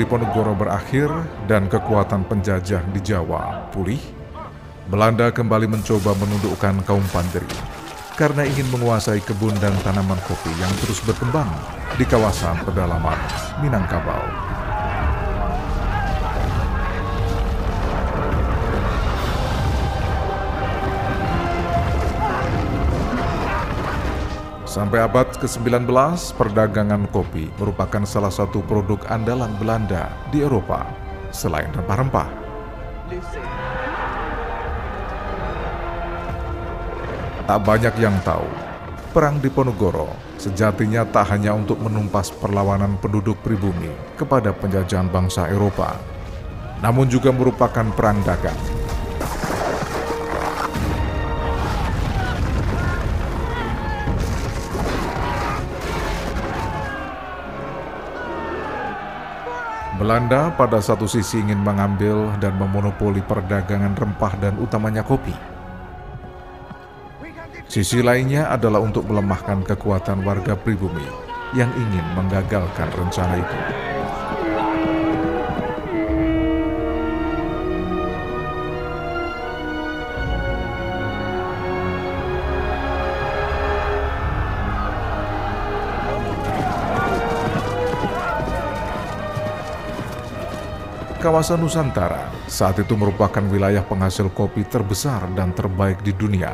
Setelah perang di Ponegoro berakhir dan kekuatan penjajah di Jawa pulih, Belanda kembali mencoba menundukkan kaum Panderi karena ingin menguasai kebun dan tanaman kopi yang terus berkembang di kawasan pedalaman Minangkabau. Sampai abad ke-19, perdagangan kopi merupakan salah satu produk andalan Belanda di Eropa, selain rempah-rempah. Tak banyak yang tahu, Perang Diponegoro sejatinya tak hanya untuk menumpas perlawanan penduduk pribumi kepada penjajahan bangsa Eropa, namun juga merupakan perang dagang Belanda pada satu sisi ingin mengambil dan memonopoli perdagangan rempah dan utamanya kopi. Sisi lainnya adalah untuk melemahkan kekuatan warga pribumi yang ingin menggagalkan rencana itu. Kawasan Nusantara saat itu merupakan wilayah penghasil kopi terbesar dan terbaik di dunia.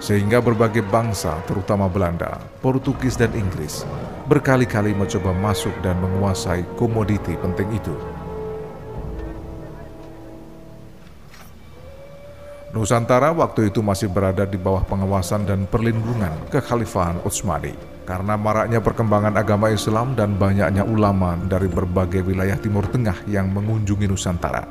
Sehingga berbagai bangsa, terutama Belanda, Portugis, dan Inggris, berkali-kali mencoba masuk dan menguasai komoditi penting itu. Nusantara waktu itu masih berada di bawah pengawasan dan perlindungan kekhalifahan Utsmani karena maraknya perkembangan agama Islam dan banyaknya ulama dari berbagai wilayah Timur Tengah yang mengunjungi Nusantara.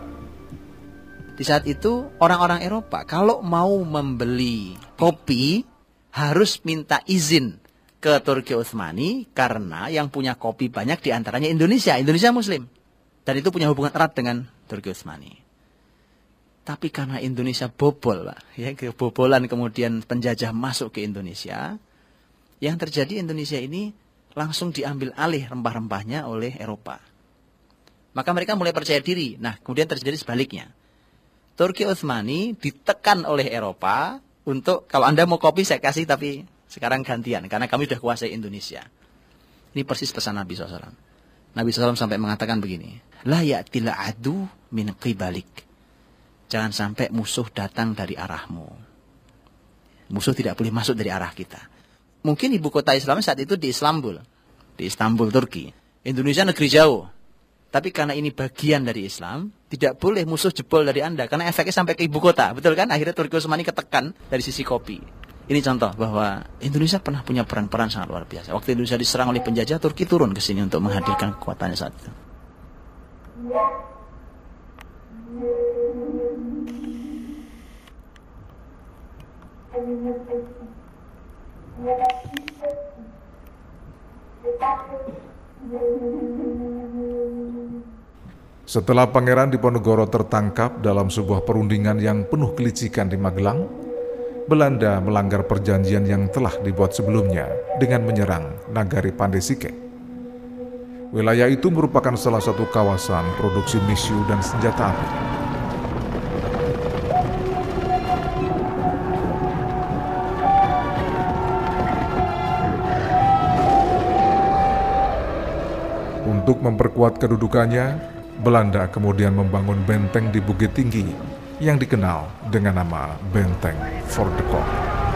Di saat itu orang-orang Eropa kalau mau membeli kopi harus minta izin ke Turki Utsmani karena yang punya kopi banyak di antaranya Indonesia, Indonesia Muslim. Dan itu punya hubungan erat dengan Turki Utsmani. Tapi karena Indonesia bobol, Pak, ya kebobolan kemudian penjajah masuk ke Indonesia, yang terjadi Indonesia ini langsung diambil alih rempah-rempahnya oleh Eropa. Maka mereka mulai percaya diri. Nah, kemudian terjadi sebaliknya. Turki Utsmani ditekan oleh Eropa untuk kalau Anda mau kopi saya kasih tapi sekarang gantian karena kami sudah kuasai Indonesia. Ini persis pesan Nabi SAW. Nabi SAW sampai mengatakan begini, La ya'tila adu min qibalik. Jangan sampai musuh datang dari arahmu. Musuh tidak boleh masuk dari arah kita mungkin ibu kota Islam saat itu di Istanbul, di Istanbul Turki. Indonesia negeri jauh. Tapi karena ini bagian dari Islam, tidak boleh musuh jebol dari Anda karena efeknya sampai ke ibu kota. Betul kan? Akhirnya Turki Utsmani ketekan dari sisi kopi. Ini contoh bahwa Indonesia pernah punya peran-peran sangat luar biasa. Waktu Indonesia diserang oleh penjajah, Turki turun ke sini untuk menghadirkan kekuatannya saat itu. Setelah Pangeran Diponegoro tertangkap dalam sebuah perundingan yang penuh kelicikan di Magelang, Belanda melanggar perjanjian yang telah dibuat sebelumnya dengan menyerang Nagari Pandesike. Wilayah itu merupakan salah satu kawasan produksi misiu dan senjata api. Untuk memperkuat kedudukannya, Belanda kemudian membangun benteng di Bukit Tinggi yang dikenal dengan nama Benteng Fort de Kock.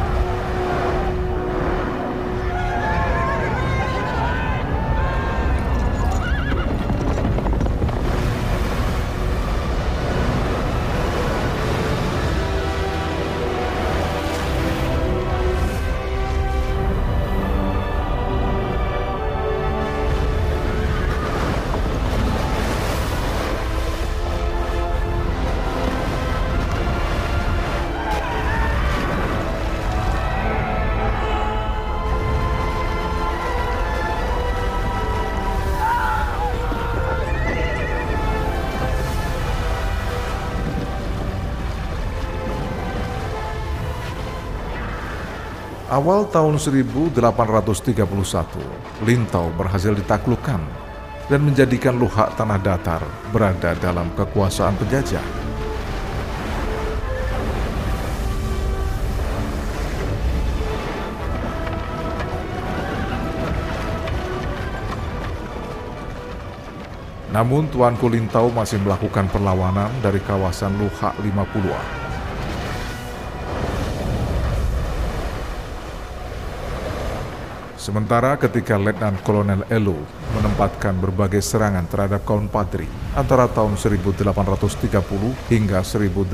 Awal tahun 1831, Lintau berhasil ditaklukkan dan menjadikan luhak tanah datar berada dalam kekuasaan penjajah. Namun Tuan Kulintau masih melakukan perlawanan dari kawasan Luhak 50 Sementara ketika Letnan Kolonel Elu menempatkan berbagai serangan terhadap kaum Padri antara tahun 1830 hingga 1832,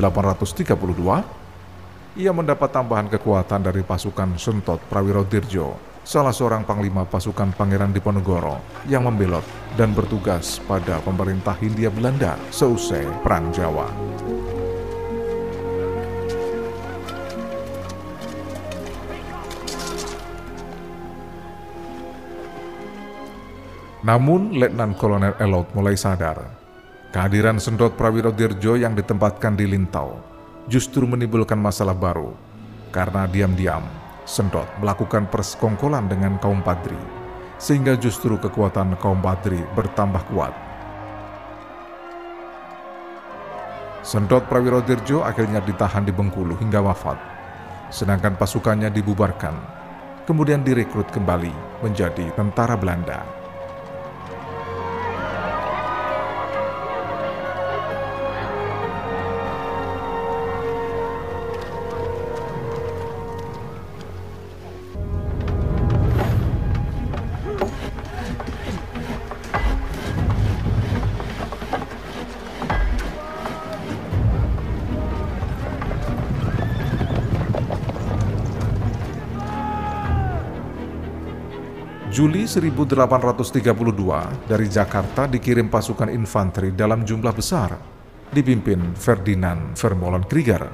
ia mendapat tambahan kekuatan dari pasukan Sentot Prawiro Dirjo, salah seorang panglima pasukan Pangeran Diponegoro yang membelot dan bertugas pada pemerintah Hindia Belanda seusai Perang Jawa. Namun Letnan Kolonel Elot mulai sadar, kehadiran Sendot Prawiro Dirjo yang ditempatkan di Lintau justru menimbulkan masalah baru, karena diam-diam Sendot melakukan persekongkolan dengan kaum Padri, sehingga justru kekuatan kaum Padri bertambah kuat. Sendot Prawiro Dirjo akhirnya ditahan di Bengkulu hingga wafat, sedangkan pasukannya dibubarkan, kemudian direkrut kembali menjadi tentara Belanda. 1832 dari Jakarta dikirim pasukan infanteri dalam jumlah besar dipimpin Ferdinand Vermeulen Krieger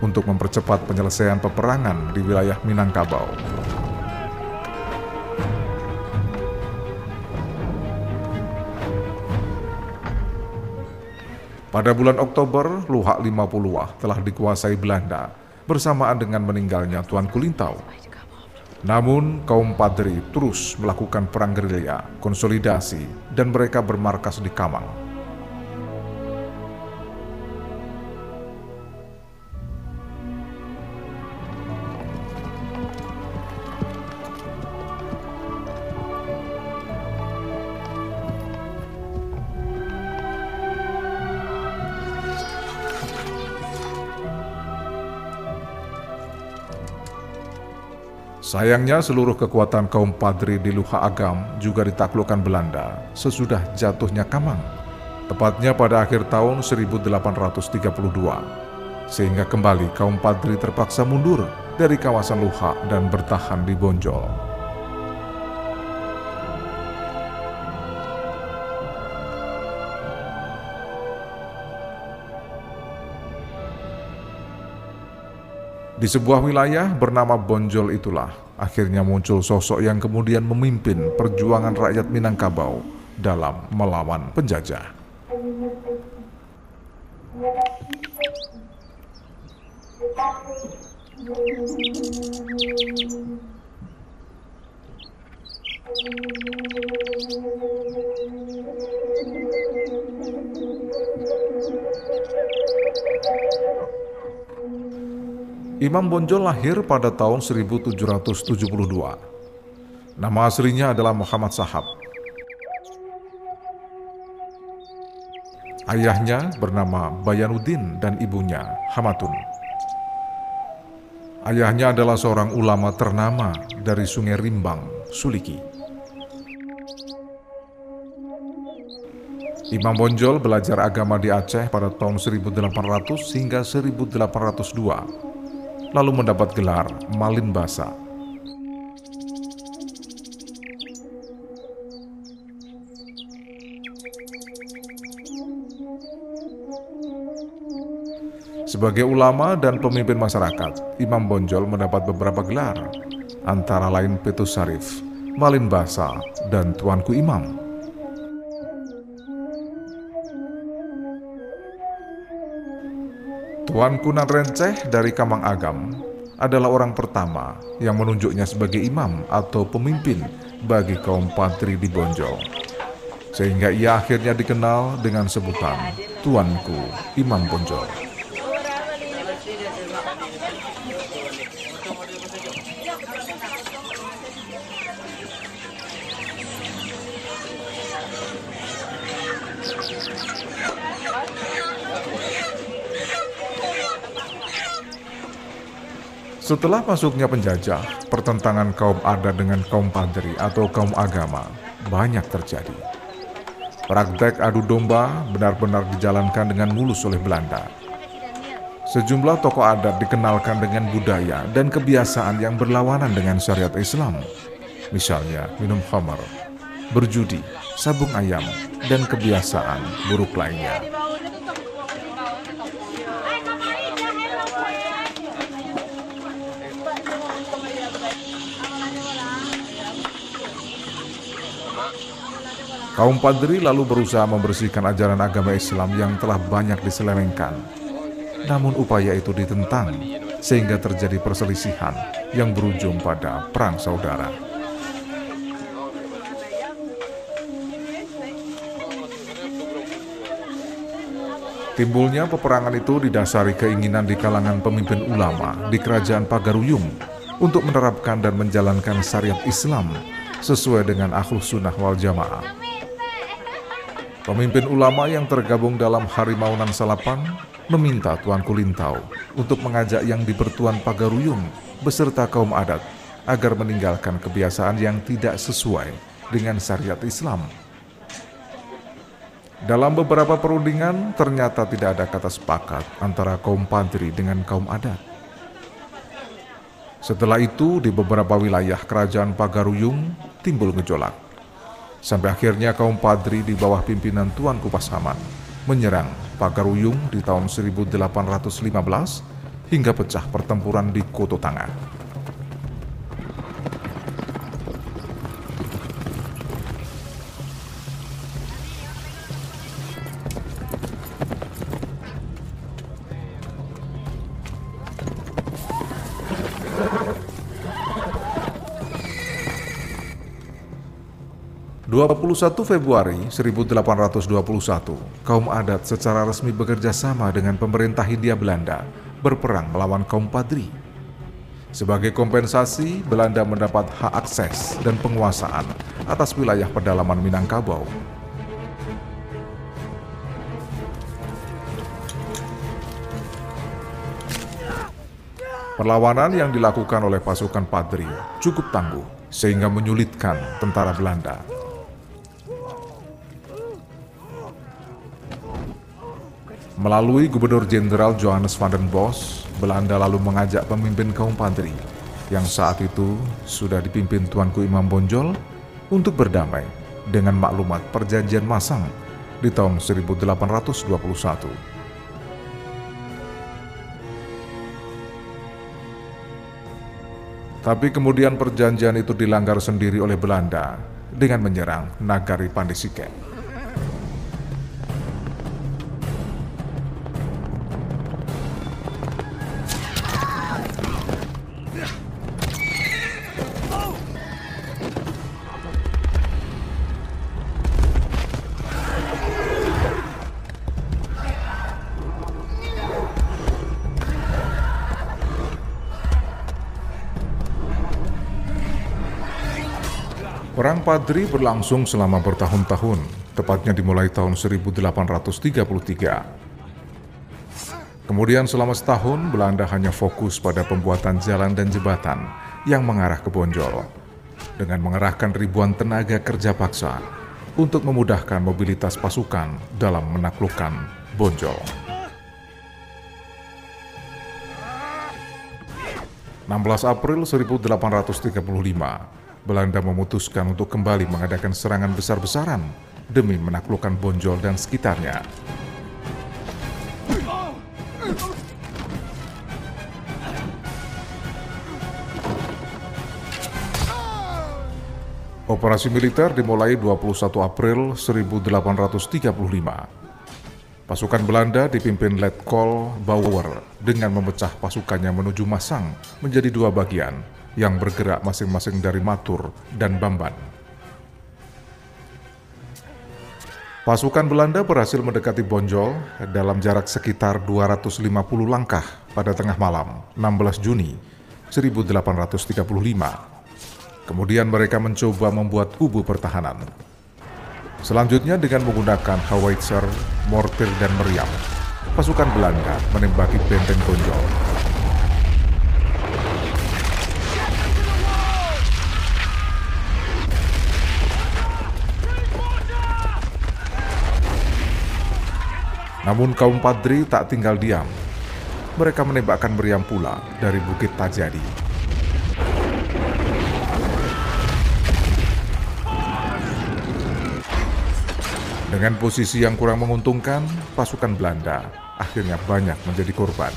untuk mempercepat penyelesaian peperangan di wilayah Minangkabau. Pada bulan Oktober, Luhak 50 telah dikuasai Belanda bersamaan dengan meninggalnya Tuan Kulintau namun kaum Padri terus melakukan perang gerilya, konsolidasi, dan mereka bermarkas di Kamang. Sayangnya seluruh kekuatan kaum Padri di Luha Agam juga ditaklukkan Belanda sesudah jatuhnya Kamang, tepatnya pada akhir tahun 1832, sehingga kembali kaum Padri terpaksa mundur dari kawasan Luha dan bertahan di Bonjol. Di sebuah wilayah bernama Bonjol itulah akhirnya muncul sosok yang kemudian memimpin perjuangan rakyat Minangkabau dalam melawan penjajah. Imam Bonjol lahir pada tahun 1772. Nama aslinya adalah Muhammad Sahab. Ayahnya bernama Bayanuddin dan ibunya Hamatun. Ayahnya adalah seorang ulama ternama dari Sungai Rimbang, Suliki. Imam Bonjol belajar agama di Aceh pada tahun 1800 hingga 1802 lalu mendapat gelar Malin Basa. Sebagai ulama dan pemimpin masyarakat, Imam Bonjol mendapat beberapa gelar, antara lain Petus Sarif, Malin Basa, dan Tuanku Imam. Tuan Kunan Renceh dari Kamang Agam adalah orang pertama yang menunjuknya sebagai imam atau pemimpin bagi kaum Patri di Bonjol. Sehingga ia akhirnya dikenal dengan sebutan Tuanku Imam Bonjol. Setelah masuknya penjajah, pertentangan kaum adat dengan kaum padri atau kaum agama banyak terjadi. Praktek adu domba benar-benar dijalankan dengan mulus oleh Belanda. Sejumlah tokoh adat dikenalkan dengan budaya dan kebiasaan yang berlawanan dengan syariat Islam. Misalnya minum khamar, berjudi, sabung ayam, dan kebiasaan buruk lainnya. Kaum Padri lalu berusaha membersihkan ajaran agama Islam yang telah banyak diselewengkan. Namun upaya itu ditentang, sehingga terjadi perselisihan yang berujung pada perang saudara. Timbulnya peperangan itu didasari keinginan di kalangan pemimpin ulama di kerajaan Pagaruyung untuk menerapkan dan menjalankan syariat Islam sesuai dengan akhlus sunnah wal jamaah. Pemimpin ulama yang tergabung dalam Harimau Nan Salapan meminta Tuan Kulintau untuk mengajak yang di Pertuan Pagaruyung beserta kaum adat agar meninggalkan kebiasaan yang tidak sesuai dengan syariat Islam. Dalam beberapa perundingan, ternyata tidak ada kata sepakat antara kaum Padri dengan kaum adat. Setelah itu, di beberapa wilayah kerajaan Pagaruyung timbul gejolak. Sampai akhirnya kaum Padri di bawah pimpinan Tuan Kupas Haman menyerang Pagaruyung di tahun 1815 hingga pecah pertempuran di Koto Tangah. 21 Februari 1821, kaum adat secara resmi bekerja sama dengan pemerintah Hindia Belanda berperang melawan kaum Padri. Sebagai kompensasi, Belanda mendapat hak akses dan penguasaan atas wilayah pedalaman Minangkabau. Perlawanan yang dilakukan oleh pasukan Padri cukup tangguh sehingga menyulitkan tentara Belanda Melalui Gubernur Jenderal Johannes van den Bos, Belanda lalu mengajak pemimpin kaum Padri yang saat itu sudah dipimpin Tuanku Imam Bonjol untuk berdamai dengan maklumat perjanjian Masang di tahun 1821. Tapi kemudian perjanjian itu dilanggar sendiri oleh Belanda dengan menyerang Nagari Pandisiken. Padri berlangsung selama bertahun-tahun, tepatnya dimulai tahun 1833. Kemudian selama setahun, Belanda hanya fokus pada pembuatan jalan dan jembatan yang mengarah ke Bonjol, dengan mengerahkan ribuan tenaga kerja paksa untuk memudahkan mobilitas pasukan dalam menaklukkan Bonjol. 16 April 1835, Belanda memutuskan untuk kembali mengadakan serangan besar-besaran demi menaklukkan Bonjol dan sekitarnya. Operasi militer dimulai 21 April 1835. Pasukan Belanda dipimpin Letkol Bauer dengan memecah pasukannya menuju Masang menjadi dua bagian yang bergerak masing-masing dari Matur dan Bamban. Pasukan Belanda berhasil mendekati Bonjol dalam jarak sekitar 250 langkah pada tengah malam 16 Juni 1835. Kemudian mereka mencoba membuat kubu pertahanan. Selanjutnya dengan menggunakan howitzer, mortir, dan meriam, pasukan Belanda menembaki benteng Bonjol. Namun kaum Padri tak tinggal diam. Mereka menembakkan meriam pula dari Bukit Tajadi. Dengan posisi yang kurang menguntungkan, pasukan Belanda akhirnya banyak menjadi korban.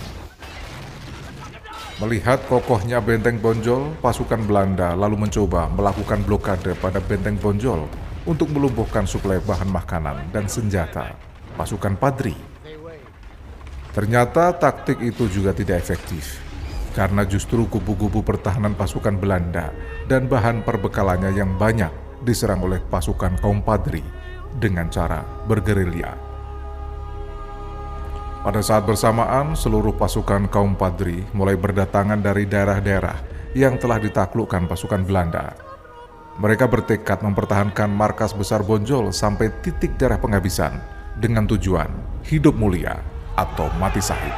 Melihat kokohnya benteng Bonjol, pasukan Belanda lalu mencoba melakukan blokade pada benteng Bonjol untuk melumpuhkan suplai bahan makanan dan senjata pasukan Padri. Ternyata taktik itu juga tidak efektif, karena justru kubu-kubu pertahanan pasukan Belanda dan bahan perbekalannya yang banyak diserang oleh pasukan kaum Padri dengan cara bergerilya. Pada saat bersamaan, seluruh pasukan kaum Padri mulai berdatangan dari daerah-daerah yang telah ditaklukkan pasukan Belanda. Mereka bertekad mempertahankan markas besar Bonjol sampai titik darah penghabisan dengan tujuan hidup mulia atau mati sahid.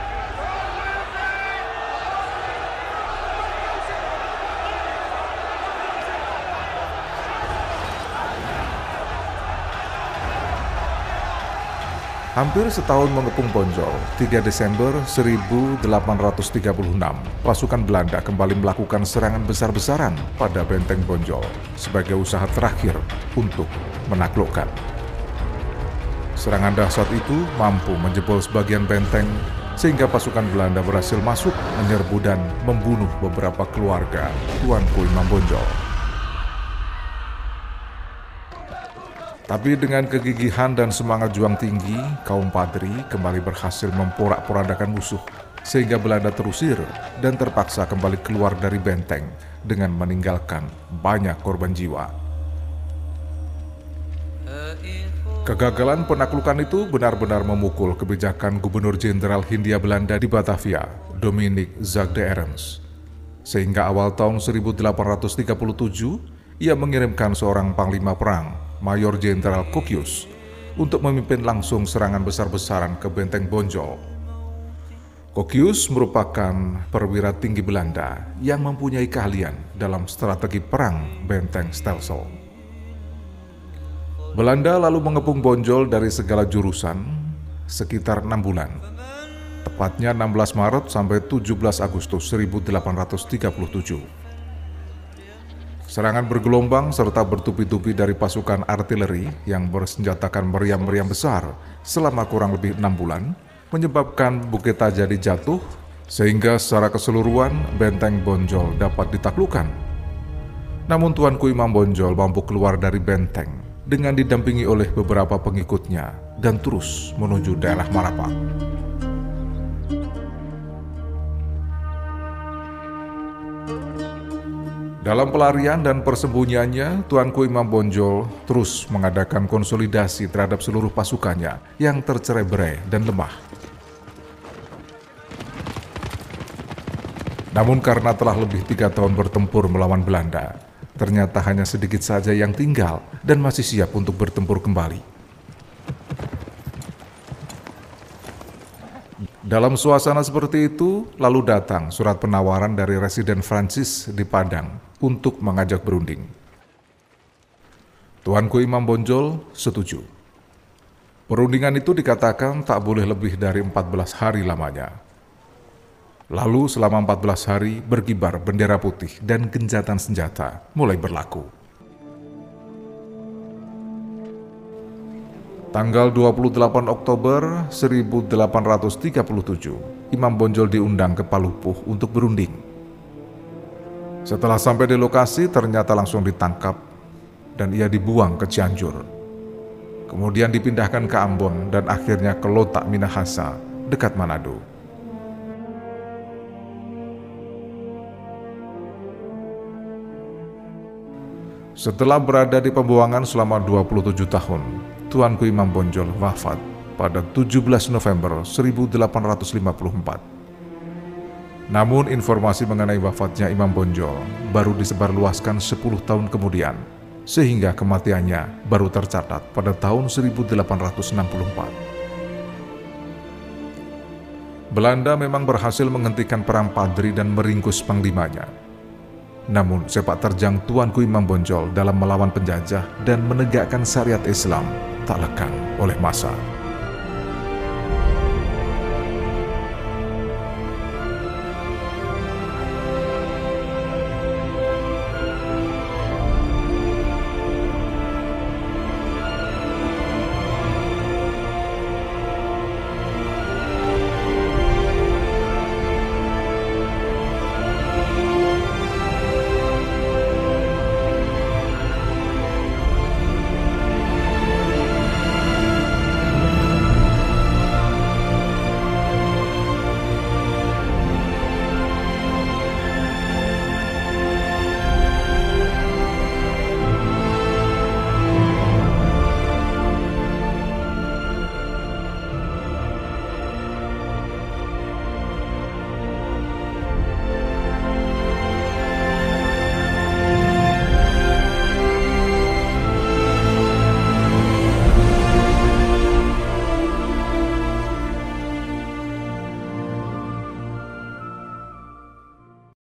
Hampir setahun mengepung Bonjol, 3 Desember 1836, pasukan Belanda kembali melakukan serangan besar-besaran pada benteng Bonjol sebagai usaha terakhir untuk menaklukkan Serangan dahsyat itu mampu menjebol sebagian benteng sehingga pasukan Belanda berhasil masuk, menyerbu dan membunuh beberapa keluarga Tuanku Imam Bonjol. Tapi dengan kegigihan dan semangat juang tinggi, kaum Padri kembali berhasil memporak-porandakan musuh sehingga Belanda terusir dan terpaksa kembali keluar dari benteng dengan meninggalkan banyak korban jiwa. Kegagalan penaklukan itu benar-benar memukul kebijakan Gubernur Jenderal Hindia Belanda di Batavia, Dominic Zagde Erens. Sehingga awal tahun 1837, ia mengirimkan seorang panglima perang, Mayor Jenderal Kokius, untuk memimpin langsung serangan besar-besaran ke benteng Bonjol. Kokius merupakan perwira tinggi Belanda yang mempunyai keahlian dalam strategi perang benteng Stelsel. Belanda lalu mengepung Bonjol dari segala jurusan sekitar enam bulan. Tepatnya 16 Maret sampai 17 Agustus 1837. Serangan bergelombang serta bertupi-tupi dari pasukan artileri yang bersenjatakan meriam-meriam besar selama kurang lebih enam bulan menyebabkan Bukit Tajadi jatuh sehingga secara keseluruhan benteng Bonjol dapat ditaklukkan. Namun Tuanku Imam Bonjol mampu keluar dari benteng dengan didampingi oleh beberapa pengikutnya dan terus menuju daerah Marapak. Dalam pelarian dan persembunyiannya, Tuanku Imam Bonjol terus mengadakan konsolidasi terhadap seluruh pasukannya yang tercerai-berai dan lemah. Namun karena telah lebih tiga tahun bertempur melawan Belanda, Ternyata hanya sedikit saja yang tinggal dan masih siap untuk bertempur kembali. Dalam suasana seperti itu, lalu datang surat penawaran dari Residen Francis di Padang untuk mengajak berunding. Tuanku Imam Bonjol setuju. Perundingan itu dikatakan tak boleh lebih dari 14 hari lamanya. Lalu selama 14 hari berkibar bendera putih dan genjatan senjata mulai berlaku. Tanggal 28 Oktober 1837, Imam Bonjol diundang ke Palupuh untuk berunding. Setelah sampai di lokasi, ternyata langsung ditangkap dan ia dibuang ke Cianjur. kemudian dipindahkan ke Ambon dan akhirnya ke Lotak Minahasa, dekat Manado. Setelah berada di pembuangan selama 27 tahun, Tuanku Imam Bonjol wafat pada 17 November 1854. Namun informasi mengenai wafatnya Imam Bonjol baru disebarluaskan 10 tahun kemudian, sehingga kematiannya baru tercatat pada tahun 1864. Belanda memang berhasil menghentikan perang Padri dan meringkus panglimanya, namun sepak terjang Tuanku Imam Bonjol dalam melawan penjajah dan menegakkan syariat Islam tak lekang oleh masa.